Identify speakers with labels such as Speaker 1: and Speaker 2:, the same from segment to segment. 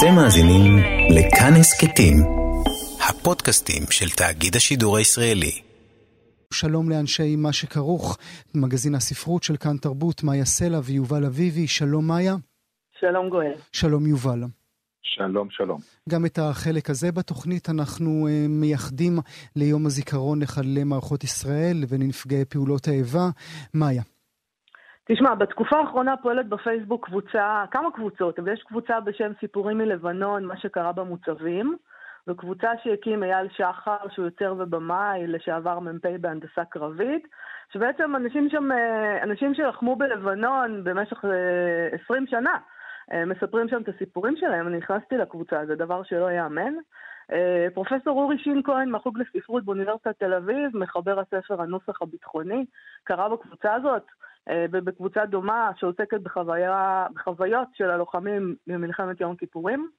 Speaker 1: אתם מאזינים לכאן הסכתים, הפודקאסטים של תאגיד השידור הישראלי.
Speaker 2: שלום לאנשי מה שכרוך, מגזין הספרות של כאן תרבות, מאיה סלע ויובל אביבי. שלום מאיה.
Speaker 3: שלום גואל.
Speaker 2: שלום יובל.
Speaker 4: שלום, שלום.
Speaker 2: גם את החלק הזה בתוכנית אנחנו uh, מייחדים ליום הזיכרון לחללי מערכות ישראל ולנפגעי פעולות האיבה. מאיה.
Speaker 3: תשמע, בתקופה האחרונה פועלת בפייסבוק קבוצה, כמה קבוצות, אבל יש קבוצה בשם סיפורים מלבנון, מה שקרה במוצבים, וקבוצה שהקים אייל שחר, שהוא יוצר ובמאי, לשעבר מ"פ בהנדסה קרבית, שבעצם אנשים שם, אה, אנשים שלחמו בלבנון במשך 20 אה, שנה, אה, מספרים שם את הסיפורים שלהם, אני נכנסתי לקבוצה, זה דבר שלא ייאמן. פרופסור אורי שין כהן מהחוג לספרות באוניברסיטת תל אביב, מחבר הספר הנוסח הביטחוני, קרא בקבוצה הזאת, ובקבוצה דומה שעוסקת בחוויה, בחוויות של הלוחמים במלחמת יום כיפורים.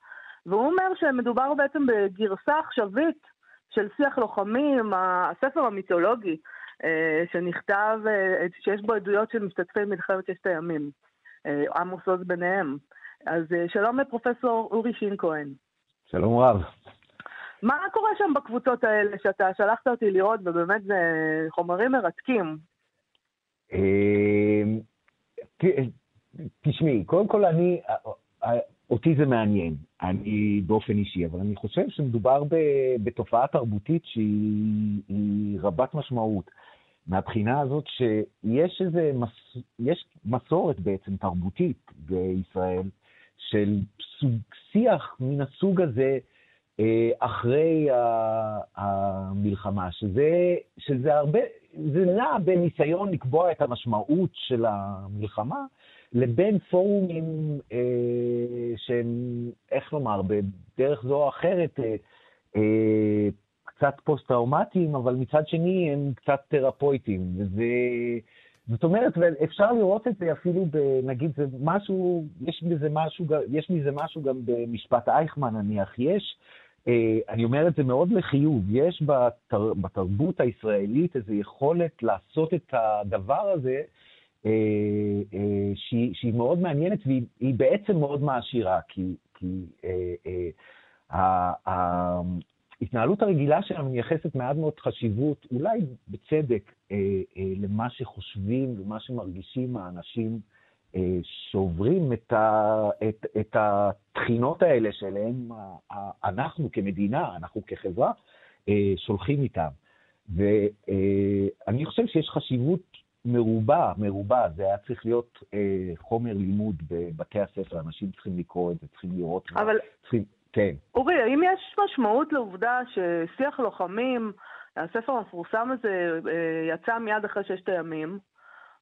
Speaker 3: והוא אומר שמדובר בעצם בגרסה עכשווית של שיח לוחמים, הספר המיתולוגי אה, שנכתב, אה, שיש בו עדויות של משתתפי מלחמת ששת הימים, אה, עמוס עוז ביניהם. אז שלום לפרופסור אורי שין כהן.
Speaker 4: שלום רב.
Speaker 3: מה קורה שם בקבוצות האלה שאתה שלחת אותי לראות, ובאמת זה חומרים מרתקים?
Speaker 4: תשמעי, קודם כל אני, אותי זה מעניין, אני באופן אישי, אבל אני חושב שמדובר בתופעה תרבותית שהיא רבת משמעות. מהבחינה הזאת שיש איזה, מס, יש מסורת בעצם תרבותית בישראל של סוג, שיח מן הסוג הזה אה, אחרי המלחמה, שזה, שזה הרבה, זה נע בניסיון לקבוע את המשמעות של המלחמה, לבין פורומים אה, שהם, איך לומר, בדרך זו או אחרת, אה, אה, קצת פוסט-טראומטיים, אבל מצד שני הם קצת תרפויטיים. וזה... זאת אומרת, אפשר לראות את זה אפילו, נגיד, זה משהו, יש מזה משהו, יש מזה משהו גם במשפט אייכמן, נניח. יש, אני אומר את זה מאוד לחיוב, יש בתר, בתרבות הישראלית איזו יכולת לעשות את הדבר הזה, אה, אה, שהיא, שהיא מאוד מעניינת והיא בעצם מאוד מעשירה, כי, כי אה, אה, ההתנהלות הרגילה שלנו מייחסת מעט מאוד חשיבות, אולי בצדק, אה, אה, למה שחושבים ומה שמרגישים האנשים אה, שעוברים את, ה, את, את התחינות האלה שלהם אנחנו כמדינה, אנחנו כחברה, אה, שולחים איתם. ואני חושב שיש חשיבות מרובה, מרובה, זה היה צריך להיות אה, חומר לימוד בבתי הספר, אנשים צריכים לקרוא את זה, צריכים לראות.
Speaker 3: אבל...
Speaker 4: צריכים, כן.
Speaker 3: אורי, האם יש משמעות לעובדה ששיח לוחמים, הספר המפורסם הזה אה, יצא מיד אחרי ששת הימים,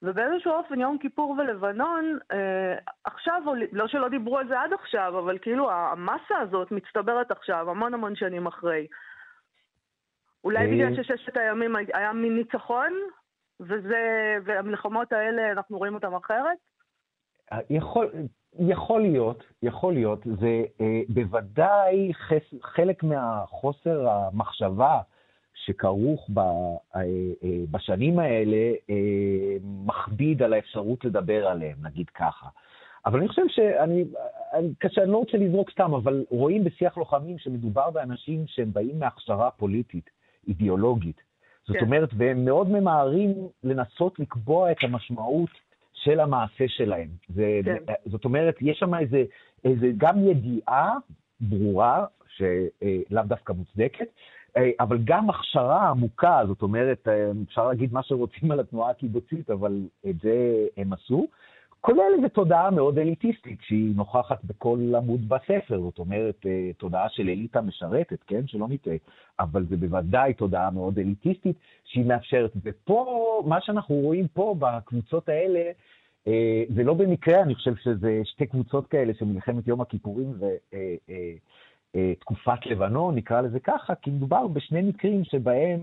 Speaker 3: ובאיזשהו אופן יום כיפור ולבנון, אה, עכשיו, לא שלא דיברו על זה עד עכשיו, אבל כאילו המסה הזאת מצטברת עכשיו, המון המון שנים אחרי. אולי אה... בגלל שששת הימים היה מין ניצחון, וזה, והמלחמות האלה, אנחנו רואים אותן אחרת?
Speaker 4: יכול, יכול להיות, יכול להיות. זה אה, בוודאי חס, חלק מהחוסר המחשבה שכרוך ב, אה, אה, בשנים האלה, אה, מכביד על האפשרות לדבר עליהם, נגיד ככה. אבל אני חושב שאני, קשה, אני לא רוצה לזרוק סתם, אבל רואים בשיח לוחמים שמדובר באנשים שהם באים מהכשרה פוליטית, אידיאולוגית. זאת כן. אומרת, והם מאוד ממהרים לנסות לקבוע את המשמעות של המעשה שלהם. זה, כן. זאת אומרת, יש שם איזה, איזה גם ידיעה ברורה, שלאו דווקא מוצדקת, אבל גם הכשרה עמוקה, זאת אומרת, אפשר להגיד מה שרוצים על התנועה הקיבוצית, אבל את זה הם עשו. כולל איזו תודעה מאוד אליטיסטית שהיא נוכחת בכל עמוד בספר, זאת אומרת, אה, תודעה של אליטה משרתת, כן? שלא נטעה, אבל זה בוודאי תודעה מאוד אליטיסטית שהיא מאפשרת. ופה, מה שאנחנו רואים פה בקבוצות האלה, אה, זה לא במקרה, אני חושב שזה שתי קבוצות כאלה של מלחמת יום הכיפורים ותקופת אה, לבנון, נקרא לזה ככה, כי מדובר בשני מקרים שבהם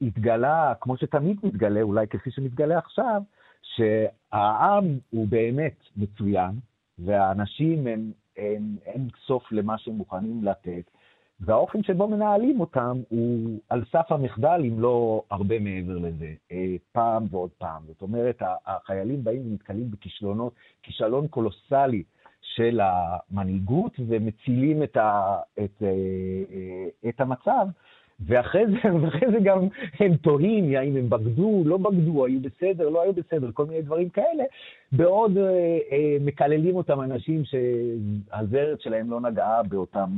Speaker 4: התגלה, כמו שתמיד מתגלה, אולי כפי שמתגלה עכשיו, שהעם הוא באמת מצוין, והאנשים הם, הם, הם סוף למה שהם מוכנים לתת, והאופן שבו מנהלים אותם הוא על סף המחדל, אם לא הרבה מעבר לזה, אה, פעם ועוד פעם. זאת אומרת, החיילים באים ונתקלים בכישלונות, כישלון קולוסלי של המנהיגות ומצילים את, ה, את, את המצב. ואחרי זה, ואחרי זה גם הם תוהים האם הם בגדו, לא בגדו, היו בסדר, לא היו בסדר, כל מיני דברים כאלה, בעוד אה, אה, מקללים אותם אנשים שהזרת שלהם לא נגעה באותם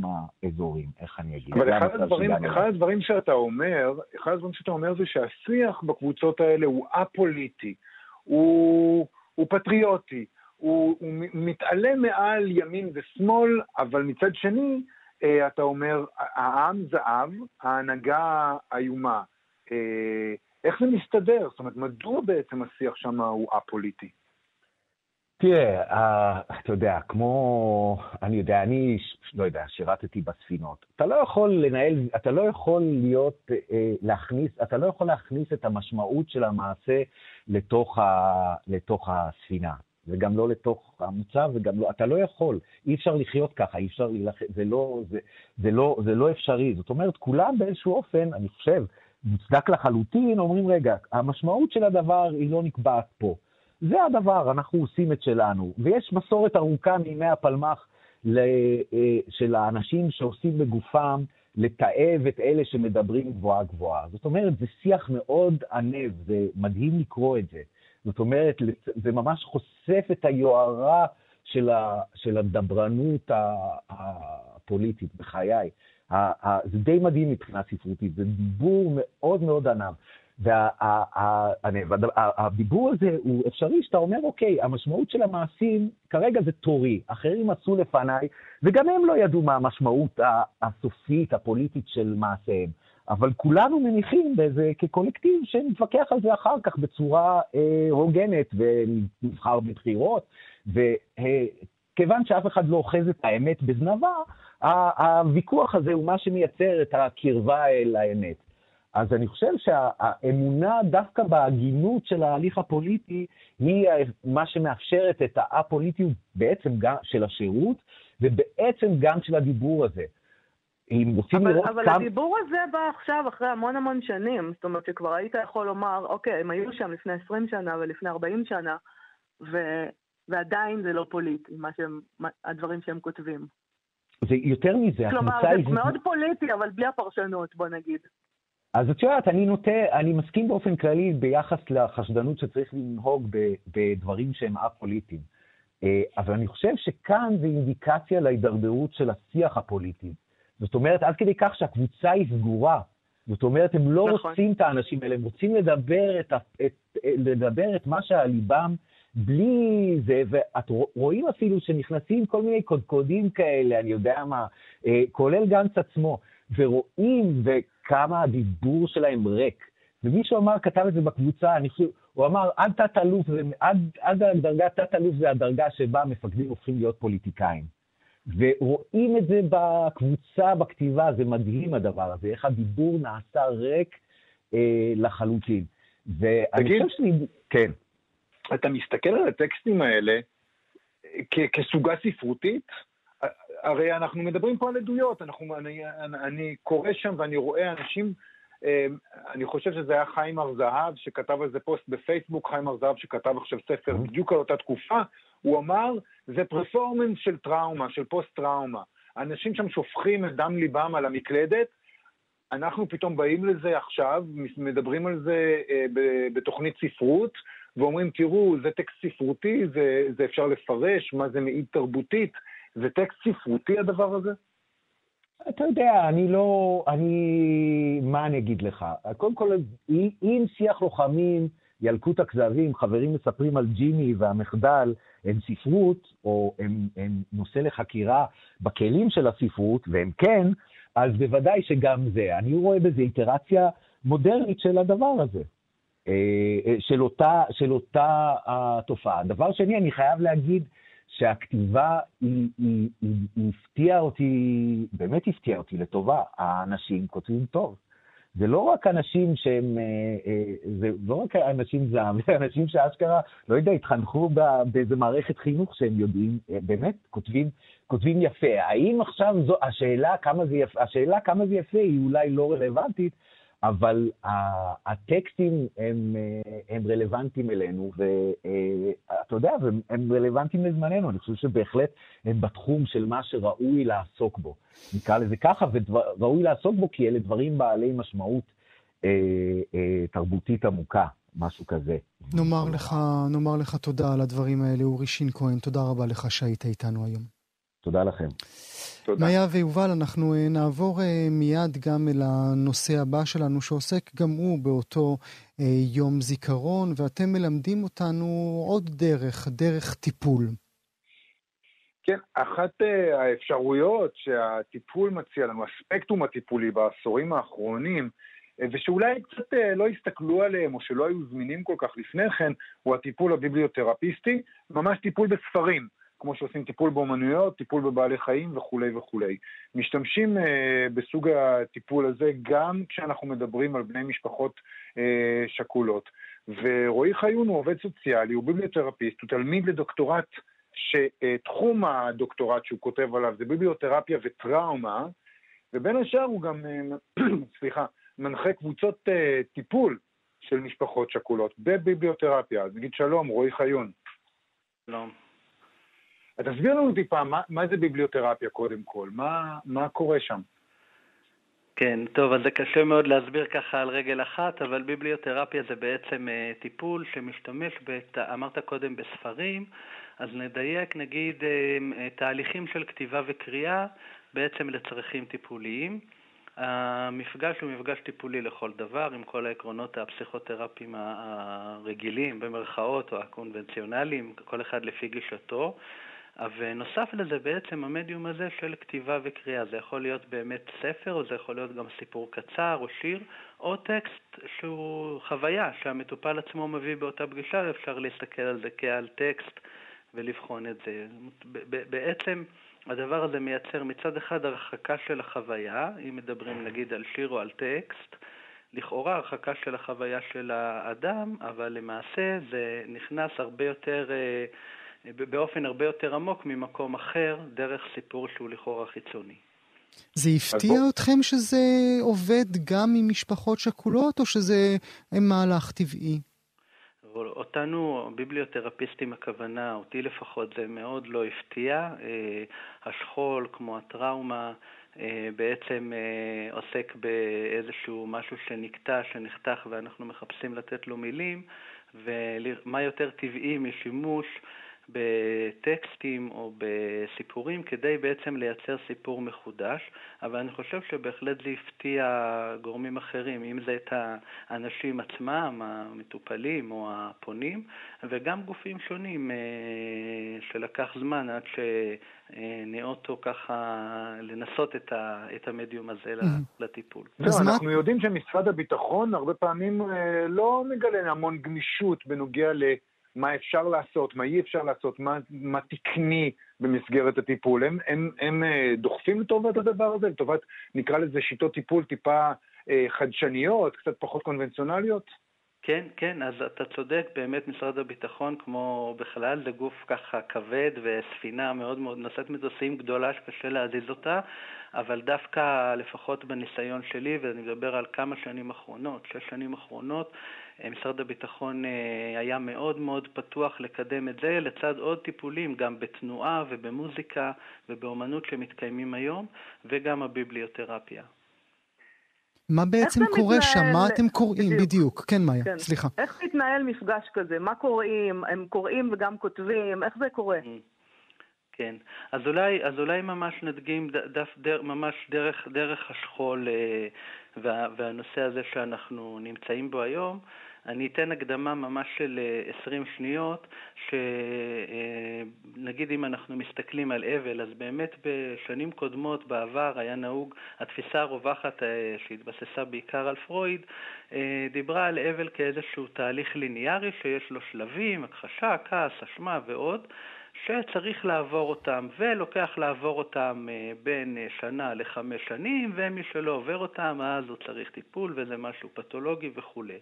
Speaker 4: האזורים, איך אני אגיד.
Speaker 5: אבל אחד הדברים, אחד הדברים שאתה אומר, אחד הדברים שאתה אומר זה שהשיח בקבוצות האלה הוא א-פוליטי, הוא, הוא פטריוטי, הוא, הוא מתעלה מעל ימין ושמאל, אבל מצד שני, אה, אתה אומר, העם זהב, ההנהגה איומה. אה, איך זה מסתדר? זאת אומרת, מדוע בעצם השיח שם הוא א-פוליטי?
Speaker 4: תראה, uh, אתה יודע, כמו, אני יודע, אני, לא יודע, שירתתי בספינות. אתה לא יכול לנהל, אתה לא יכול להיות, להכניס, אתה לא יכול להכניס את המשמעות של המעשה לתוך, ה, לתוך הספינה. וגם לא לתוך המוצב, וגם לא, אתה לא יכול, אי אפשר לחיות ככה, אי אפשר להילחם, זה לא, זה, זה, לא, זה לא אפשרי. זאת אומרת, כולם באיזשהו אופן, אני חושב, מוצדק לחלוטין, אומרים, רגע, המשמעות של הדבר היא לא נקבעת פה. זה הדבר, אנחנו עושים את שלנו. ויש מסורת ארוכה מימי הפלמ"ח אה, של האנשים שעושים בגופם לתעב את אלה שמדברים גבוהה גבוהה. זאת אומרת, זה שיח מאוד ענב, זה מדהים לקרוא את זה. זאת אומרת, זה ממש חושף את היוהרה של, ה, של הדברנות הפוליטית בחיי. זה די מדהים מבחינה ספרותית, זה דיבור מאוד מאוד ענב. והדיבור הזה הוא אפשרי שאתה אומר, אוקיי, המשמעות של המעשים כרגע זה תורי, אחרים עשו לפניי, וגם הם לא ידעו מה המשמעות הסופית, הפוליטית של מעשיהם. אבל כולנו מניחים באיזה, כקולקטיב שנתווכח על זה אחר כך בצורה אה, הוגנת ונבחר בבחירות, וכיוון שאף אחד לא אוחז את האמת בזנבה, הוויכוח הזה הוא מה שמייצר את הקרבה אל האמת. אז אני חושב שהאמונה דווקא בהגינות של ההליך הפוליטי היא מה שמאפשרת את האפוליטיות בעצם גם של השירות, ובעצם גם של הדיבור הזה. אם רוצים
Speaker 3: אבל,
Speaker 4: לראות
Speaker 3: כמה... אבל הדיבור הזה בא עכשיו, אחרי המון המון שנים. זאת אומרת שכבר היית יכול לומר, אוקיי, הם היו שם לפני 20 שנה ולפני 40 שנה, ו... ועדיין זה לא פוליטי, מה שהם, הדברים שהם כותבים.
Speaker 4: זה יותר מזה,
Speaker 3: כלומר, זה היא... מאוד פוליטי, אבל בלי הפרשנות, בוא נגיד.
Speaker 4: אז את יודעת, אני נוטה, אני מסכים באופן כללי ביחס לחשדנות שצריך לנהוג בדברים שהם א-פוליטיים. אה, אבל אני חושב שכאן זה אינדיקציה להידרדרות של השיח הפוליטי. זאת אומרת, עד כדי כך שהקבוצה היא סגורה. זאת אומרת, הם לא נכון. רוצים את האנשים האלה, הם רוצים לדבר את, את, לדבר את מה שעל ליבם בלי זה, ואת רואים אפילו שנכנסים כל מיני קודקודים כאלה, אני יודע מה, אה, כולל גנץ עצמו, ורואים וכמה הדיבור שלהם ריק. ומישהו אמר, כתב את זה בקבוצה, אני חושב, הוא אמר, עד תת-אלוף, עד, עד הדרגת תת-אלוף זה הדרגה שבה מפקדים הופכים להיות פוליטיקאים. ורואים את זה בקבוצה, בכתיבה, זה מדהים הדבר הזה, איך הדיבור נעשה ריק אה, לחלוטין. ואני
Speaker 5: חושב שאני... כן. אתה מסתכל על הטקסטים האלה כ- כסוגה ספרותית? הרי אנחנו מדברים פה על עדויות, אנחנו, אני, אני, אני קורא שם ואני רואה אנשים, אה, אני חושב שזה היה חיים הר זהב שכתב על זה פוסט בפייסבוק, חיים הר זהב שכתב עכשיו ספר. בדיוק על אותה תקופה, הוא אמר, זה פרפורמנס של טראומה, של פוסט-טראומה. אנשים שם שופכים את דם ליבם על המקלדת, אנחנו פתאום באים לזה עכשיו, מדברים על זה אה, בתוכנית ספרות, ואומרים, תראו, זה טקסט ספרותי, זה, זה אפשר לפרש, מה זה מעיד תרבותית, זה טקסט ספרותי הדבר הזה?
Speaker 4: אתה יודע, אני לא, אני, מה אני אגיד לך? קודם כל, אם שיח לוחמים, ילקוט הכזבים, חברים מספרים על ג'ימי והמחדל, הם ספרות, או הם, הם נושא לחקירה בכלים של הספרות, והם כן, אז בוודאי שגם זה. אני רואה בזה איטרציה מודרנית של הדבר הזה, אה, אה, של אותה, של אותה התופעה. דבר שני, אני חייב להגיד שהכתיבה היא, הפתיעה אותי, באמת הפתיעה אותי לטובה. האנשים כותבים טוב. זה לא רק אנשים שהם, אה, אה, זה לא רק אנשים זעם, זה אנשים שאשכרה, לא יודע, התחנכו באיזה מערכת חינוך שהם יודעים, אה, באמת, כותבים, כותבים יפה. האם עכשיו זו, השאלה כמה זה יפה, השאלה כמה זה יפה היא אולי לא רלוונטית, אבל הטקסטים הם, הם רלוונטיים אלינו, ואתה יודע, הם רלוונטיים לזמננו. אני חושב שבהחלט הם בתחום של מה שראוי לעסוק בו. נקרא לזה ככה, וראוי לעסוק בו כי אלה דברים בעלי משמעות אה, אה, תרבותית עמוקה. משהו כזה.
Speaker 2: נאמר לך, נאמר לך תודה על הדברים האלה, אורי שין כהן, תודה רבה לך שהיית איתנו היום.
Speaker 4: תודה לכם.
Speaker 2: תודה. מאיה ויובל, אנחנו אה, נעבור אה, מיד גם אל הנושא הבא שלנו, שעוסק גם הוא באותו אה, יום זיכרון, ואתם מלמדים אותנו עוד דרך, דרך טיפול.
Speaker 5: כן, אחת האפשרויות שהטיפול מציע לנו, הספקטרום הטיפולי בעשורים האחרונים, ושאולי קצת לא הסתכלו עליהם או שלא היו זמינים כל כך לפני כן, הוא הטיפול הביבליותרפיסטי, ממש טיפול בספרים. כמו שעושים טיפול באומנויות, טיפול בבעלי חיים וכולי וכולי. משתמשים אה, בסוג הטיפול הזה גם כשאנחנו מדברים על בני משפחות אה, שכולות. ורועי חיון הוא עובד סוציאלי, הוא ביבליותרפיסט, הוא תלמיד לדוקטורט, שתחום הדוקטורט שהוא כותב עליו זה ביבליותרפיה וטראומה, ובין השאר הוא גם, אה, סליחה, מנחה קבוצות אה, טיפול של משפחות שכולות בביבליותרפיה. אז נגיד שלום, רועי חיון.
Speaker 6: שלום.
Speaker 5: תסביר לנו טיפה, מה, מה זה ביבליותרפיה קודם כל? מה, מה קורה שם?
Speaker 6: כן, טוב, אז זה קשה מאוד להסביר ככה על רגל אחת, אבל ביבליותרפיה זה בעצם uh, טיפול שמשתמש, בת, אמרת קודם בספרים, אז נדייק, נגיד, uh, תהליכים של כתיבה וקריאה, בעצם לצרכים טיפוליים. המפגש הוא מפגש טיפולי לכל דבר, עם כל העקרונות הפסיכותרפיים הרגילים, במרכאות, או הקונבנציונליים, כל אחד לפי גישתו. ונוסף לזה בעצם המדיום הזה של כתיבה וקריאה. זה יכול להיות באמת ספר, או זה יכול להיות גם סיפור קצר, או שיר, או טקסט שהוא חוויה שהמטופל עצמו מביא באותה פגישה, אפשר להסתכל על זה כעל טקסט ולבחון את זה. בעצם הדבר הזה מייצר מצד אחד הרחקה של החוויה, אם מדברים נגיד על שיר או על טקסט, לכאורה הרחקה של החוויה של האדם, אבל למעשה זה נכנס הרבה יותר... אה, באופן הרבה יותר עמוק ממקום אחר, דרך סיפור שהוא לכאורה חיצוני.
Speaker 2: זה הפתיע אתכם שזה עובד גם עם משפחות שכולות, או שזה מהלך טבעי?
Speaker 6: אותנו, ביבליותרפיסטים הכוונה, אותי לפחות, זה מאוד לא הפתיע. אה, השכול, כמו הטראומה, אה, בעצם אה, עוסק באיזשהו משהו שנקטע, שנחתך, ואנחנו מחפשים לתת לו מילים, ומה יותר טבעי משימוש בטקסטים או בסיפורים כדי בעצם לייצר סיפור מחודש, אבל אני חושב שבהחלט זה הפתיע גורמים אחרים, אם זה את האנשים עצמם, המטופלים או הפונים, וגם גופים שונים אה, שלקח זמן עד שניאותו ככה לנסות את המדיום הזה לטיפול.
Speaker 5: אנחנו יודעים שמשרד הביטחון הרבה פעמים אה, לא מגלה המון גמישות בנוגע ל... מה אפשר לעשות, מה אי אפשר לעשות, מה, מה תקני במסגרת הטיפול. הם, הם, הם אה, דוחפים לטובת הדבר הזה, לטובת, נקרא לזה, שיטות טיפול טיפה אה, חדשניות, קצת פחות קונבנציונליות?
Speaker 6: כן, כן, אז אתה צודק, באמת משרד הביטחון, כמו בכלל, זה גוף ככה כבד וספינה מאוד מאוד נושאת מטוסים גדולה שקשה להזיז אותה, אבל דווקא, לפחות בניסיון שלי, ואני מדבר על כמה שנים אחרונות, שש שנים אחרונות, אה, משרד הביטחון אה, היה מאוד מאוד פתוח לקדם את זה, לצד עוד טיפולים, גם בתנועה ובמוזיקה ובאומנות שמתקיימים היום, וגם הביבליותרפיה.
Speaker 2: מה בעצם קורה מתנהל... שם? מה אתם קוראים? בדיוק, בדיוק. כן, מאיה, כן. סליחה.
Speaker 3: איך מתנהל מפגש כזה? מה קוראים? הם קוראים וגם כותבים? איך זה קורה? Mm.
Speaker 6: כן, אז אולי, אז אולי ממש נדגים דף, דר, ממש דרך, דרך השכול אה, וה, והנושא הזה שאנחנו נמצאים בו היום. אני אתן הקדמה ממש של 20 אה, שניות, שנגיד אה, אם אנחנו מסתכלים על אבל, אז באמת בשנים קודמות בעבר היה נהוג, התפיסה הרווחת אה, שהתבססה בעיקר על פרויד, דיברה על אבל כאיזשהו תהליך ליניארי שיש לו שלבים, הכחשה, כעס, אשמה ועוד. שצריך לעבור אותם, ולוקח לעבור אותם בין שנה לחמש שנים, ומי שלא עובר אותם, אז הוא צריך טיפול וזה משהו פתולוגי וכולי.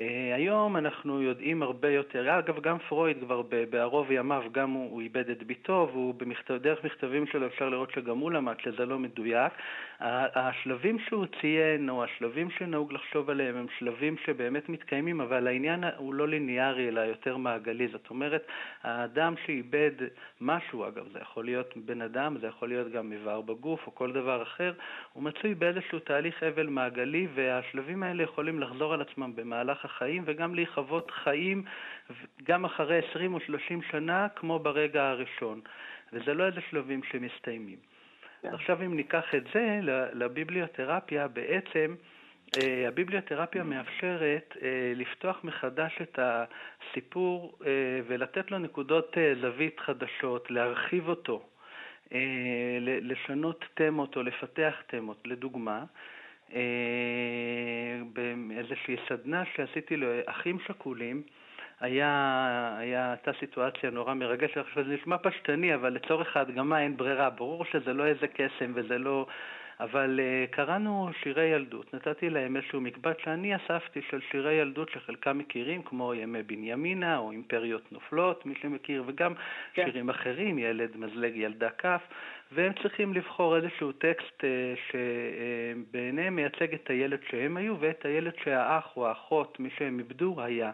Speaker 6: Uh, היום אנחנו יודעים הרבה יותר, אגב גם פרויד כבר בערוב ימיו, גם הוא, הוא איבד את ביתו, והוא במכתב, דרך מכתבים שלו אפשר לראות שגם הוא למד שזה לא מדויק. השלבים שהוא ציין, או השלבים שנהוג לחשוב עליהם, הם שלבים שבאמת מתקיימים, אבל העניין הוא לא ליניארי, אלא יותר מעגלי. זאת אומרת, האדם שאיבד משהו, אגב, זה יכול להיות בן אדם, זה יכול להיות גם איבר בגוף, או כל דבר אחר, הוא מצוי באיזשהו תהליך אבל מעגלי, והשלבים האלה יכולים לחזור על עצמם במהלך החיים וגם להיחוות חיים גם אחרי 20 או 30 שנה כמו ברגע הראשון. וזה לא איזה שלבים שמסתיימים. Yeah. כן. עכשיו אם ניקח את זה לביבליותרפיה, בעצם אה, הביבליותרפיה מאפשרת אה, לפתוח מחדש את הסיפור אה, ולתת לו נקודות זווית חדשות, להרחיב אותו, לשנות תמות או לפתח תמות. לדוגמה, באיזושהי סדנה שעשיתי לאחים שכולים, היה, הייתה סיטואציה נורא מרגשת, עכשיו זה נשמע פשטני, אבל לצורך ההדגמה אין ברירה, ברור שזה לא איזה קסם וזה לא... אבל uh, קראנו שירי ילדות, נתתי להם איזשהו מקבץ שאני אספתי של שירי ילדות שחלקם מכירים, כמו ימי בנימינה או אימפריות נופלות, מי שמכיר, וגם כן. שירים אחרים, ילד מזלג ילדה כף, והם צריכים לבחור איזשהו טקסט uh, שבעיניהם מייצג את הילד שהם היו ואת הילד שהאח או האחות, מי שהם איבדו, היה.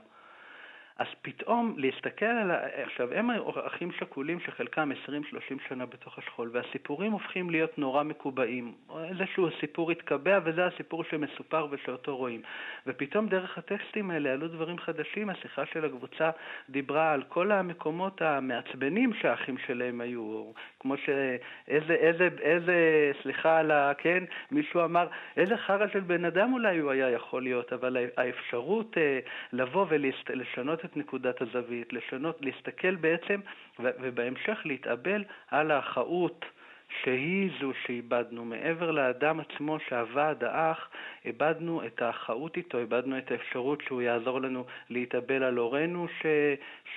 Speaker 6: אז פתאום להסתכל על... ה... עכשיו, הם אחים שכולים שחלקם 20-30 שנה בתוך השכול, והסיפורים הופכים להיות נורא מקובעים. איזשהו סיפור התקבע, וזה הסיפור שמסופר ושאותו רואים. ופתאום דרך הטקסטים האלה עלו דברים חדשים. השיחה של הקבוצה דיברה על כל המקומות המעצבנים שהאחים שלהם היו. כמו ש... איזה, איזה, איזה, סליחה על ה... כן, מישהו אמר, איזה חרא של בן אדם אולי הוא היה יכול להיות, אבל האפשרות אה, לבוא ולשנות את נקודת הזווית, לשנות, להסתכל בעצם, ובהמשך להתאבל על האחאות שהיא זו שאיבדנו. מעבר לאדם עצמו שעבד, האח, איבדנו את האחאות איתו, איבדנו את האפשרות שהוא יעזור לנו להתאבל על הורינו ש...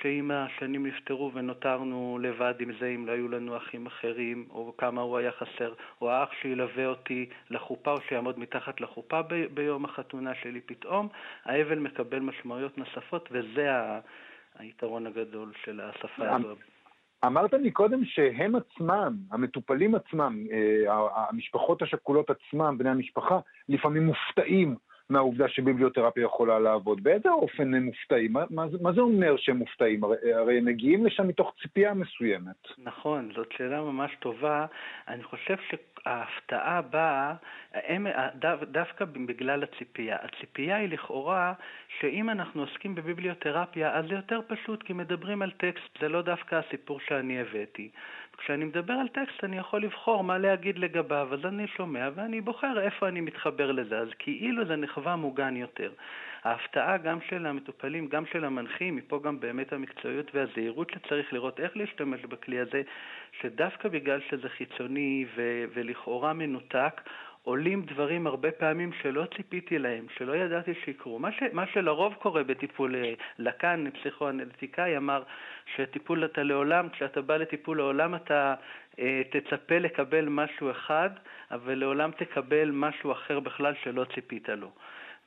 Speaker 6: שעם השנים נפטרו ונותרנו לבד עם זה אם לא היו לנו אחים אחרים, או כמה הוא היה חסר, או האח שילווה אותי לחופה או שיעמוד מתחת לחופה ב... ביום החתונה שלי. פתאום האבל מקבל משמעויות נוספות, וזה היתרון הגדול של השפה הזו.
Speaker 5: אמרת קודם שהם עצמם, המטופלים עצמם, אה, המשפחות השכולות עצמם, בני המשפחה, לפעמים מופתעים מהעובדה שביבליותרפיה יכולה לעבוד. באיזה אופן הם מופתעים? מה, מה, מה זה אומר שהם מופתעים? הרי, הרי הם מגיעים לשם מתוך ציפייה מסוימת.
Speaker 6: נכון, זאת שאלה ממש טובה. אני חושב שההפתעה באה דו, דווקא בגלל הציפייה. הציפייה היא לכאורה שאם אנחנו עוסקים בביבליותרפיה, אז זה יותר פשוט, כי מדברים על טקסט, זה לא דווקא הסיפור שאני הבאתי. כשאני מדבר על טקסט אני יכול לבחור מה להגיד לגביו, אז אני שומע ואני בוחר איפה אני מתחבר לזה, אז כאילו זה נחווה מוגן יותר. ההפתעה גם של המטופלים, גם של המנחים, מפה גם באמת המקצועיות והזהירות שצריך לראות איך להשתמש בכלי הזה, שדווקא בגלל שזה חיצוני ו- ולכאורה מנותק, עולים דברים הרבה פעמים שלא ציפיתי להם, שלא ידעתי שיקרו. מה, ש, מה שלרוב קורה בטיפול, אה, לקאן, פסיכואנליטיקאי, אמר שטיפול אתה לעולם, כשאתה בא לטיפול לעולם אתה אה, תצפה לקבל משהו אחד, אבל לעולם תקבל משהו אחר בכלל שלא ציפית לו.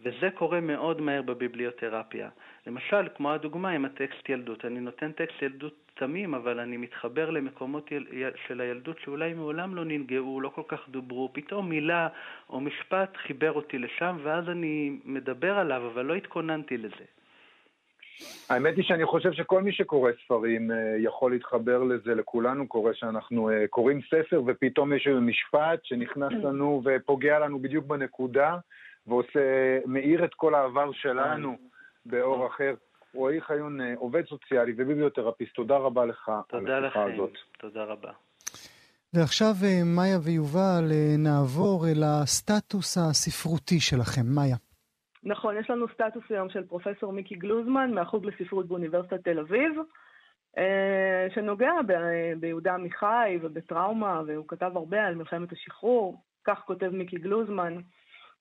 Speaker 6: וזה קורה מאוד מהר בביבליותרפיה. למשל, כמו הדוגמה עם הטקסט ילדות. אני נותן טקסט ילדות תמים, אבל אני מתחבר למקומות יל... של הילדות שאולי מעולם לא ננגעו, לא כל כך דוברו. פתאום מילה או משפט חיבר אותי לשם, ואז אני מדבר עליו, אבל לא התכוננתי לזה.
Speaker 5: האמת היא שאני חושב שכל מי שקורא ספרים אה, יכול להתחבר לזה, לכולנו קורה שאנחנו אה, קוראים ספר ופתאום יש איזה משפט שנכנס לנו ופוגע לנו בדיוק בנקודה ועושה, מאיר את כל העבר שלנו באור אחר. רועי חיון, אה, עובד סוציאלי וביבליותרפיסט, תודה רבה לך
Speaker 6: על השיחה הזאת. תודה רבה.
Speaker 2: ועכשיו מאיה ויובל, נעבור אל הסטטוס הספרותי שלכם. מאיה.
Speaker 3: נכון, יש לנו סטטוס היום של פרופסור מיקי גלוזמן מהחוג לספרות באוניברסיטת תל אביב, אה, שנוגע ב- ביהודה עמיחי ובטראומה, והוא כתב הרבה על מלחמת השחרור. כך כותב מיקי גלוזמן.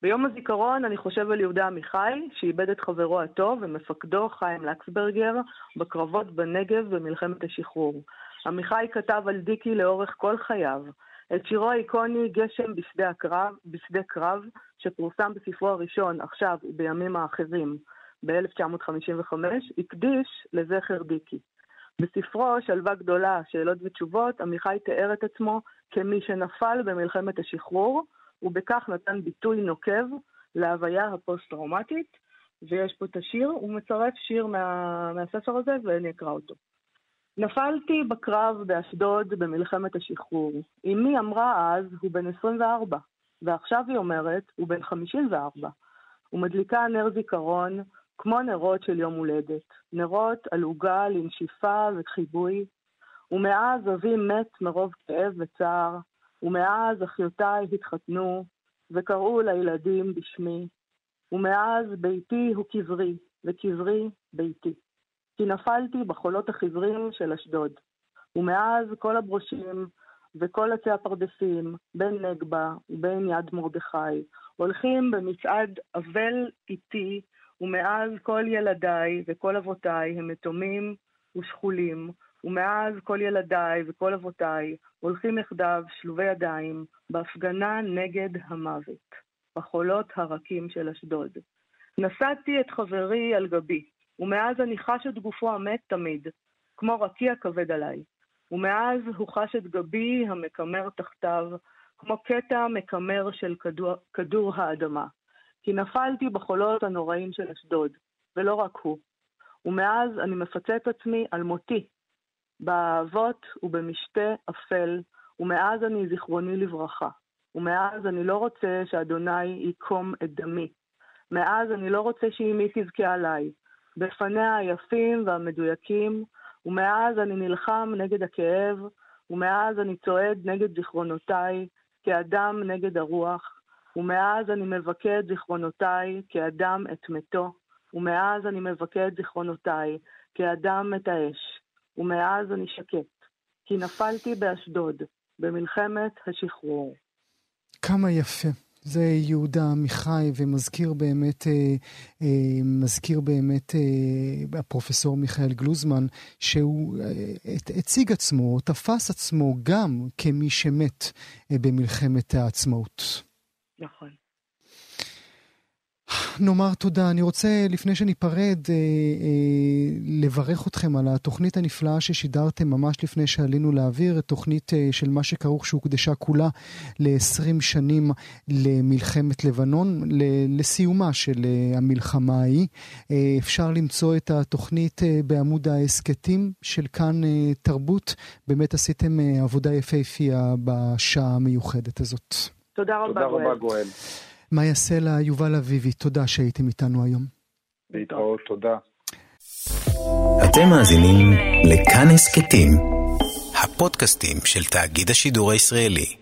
Speaker 3: ביום הזיכרון אני חושב על יהודה עמיחי, שאיבד את חברו הטוב ומפקדו חיים לקסברגר בקרבות בנגב במלחמת השחרור. עמיחי כתב על דיקי לאורך כל חייו. את שירו האיקוני "גשם בשדה, הקרב, בשדה קרב", שפורסם בספרו הראשון, עכשיו ובימים האחרים. ב-1955, הקדיש לזכר דיקי. בספרו שלווה גדולה, שאלות ותשובות, עמיחי תיאר את עצמו כמי שנפל במלחמת השחרור, ובכך נתן ביטוי נוקב להוויה הפוסט-טראומטית, ויש פה את השיר, הוא מצרף שיר מה, מהספר הזה ואני אקרא אותו. נפלתי בקרב באשדוד במלחמת השחרור. אמי אמרה אז, הוא בן 24, ועכשיו היא אומרת, הוא בן 54. הוא מדליקה נר זיכרון, כמו נרות של יום הולדת. נרות על עוגה לנשיפה וחיבוי. ומאז אבי מת מרוב כאב וצער, ומאז אחיותיי התחתנו, וקראו לילדים בשמי. ומאז ביתי הוא קברי, וקברי ביתי. כי נפלתי בחולות החיוורים של אשדוד. ומאז כל הברושים וכל עצי הפרדסים, בין נגבה ובין יד מרדכי, הולכים במצעד אבל איתי, ומאז כל ילדיי וכל אבותיי הם יתומים ושכולים, ומאז כל ילדיי וכל אבותיי הולכים יחדיו שלובי ידיים בהפגנה נגד המוות, בחולות הרכים של אשדוד. נשאתי את חברי על גבי, ומאז אני חש את גופו המת תמיד, כמו רקיע כבד עליי. ומאז הוא חש את גבי המקמר תחתיו, כמו קטע מקמר של כדור, כדור האדמה. כי נפלתי בחולות הנוראים של אשדוד, ולא רק הוא. ומאז אני מפצה את עצמי על מותי, באהבות ובמשתה אפל, ומאז אני זיכרוני לברכה. ומאז אני לא רוצה שאדוני ייקום את דמי. מאז אני לא רוצה שאימי תבכה עליי. בפניה היפים והמדויקים, ומאז אני נלחם נגד הכאב, ומאז אני צועד נגד זיכרונותיי, כאדם נגד הרוח, ומאז אני מבכה את זיכרונותיי, כאדם את מתו, ומאז אני מבכה את זיכרונותיי, כאדם את האש, ומאז אני שקט, כי נפלתי באשדוד, במלחמת השחרור.
Speaker 2: כמה יפה. זה יהודה עמיחי, ומזכיר באמת, אה, אה, מזכיר באמת אה, הפרופסור מיכאל גלוזמן, שהוא הציג עצמו, תפס עצמו גם כמי שמת במלחמת העצמאות.
Speaker 3: נכון.
Speaker 2: נאמר תודה. אני רוצה, לפני שניפרד, אה, אה, לברך אתכם על התוכנית הנפלאה ששידרתם ממש לפני שעלינו לאוויר, תוכנית אה, של מה שכרוך שהוקדשה כולה ל-20 שנים למלחמת לבנון, לסיומה של אה, המלחמה ההיא. אה, אפשר למצוא את התוכנית אה, בעמוד ההסכתים של כאן אה, תרבות. באמת עשיתם אה, עבודה יפהפייה בשעה המיוחדת הזאת.
Speaker 3: תודה רבה,
Speaker 5: תודה רבה, גואל.
Speaker 2: מאיה סלע, יובל אביבי, תודה שהייתם איתנו היום.
Speaker 5: להתראות, תודה.
Speaker 1: אתם מאזינים לכאן הסכתים, הפודקאסטים של תאגיד השידור הישראלי.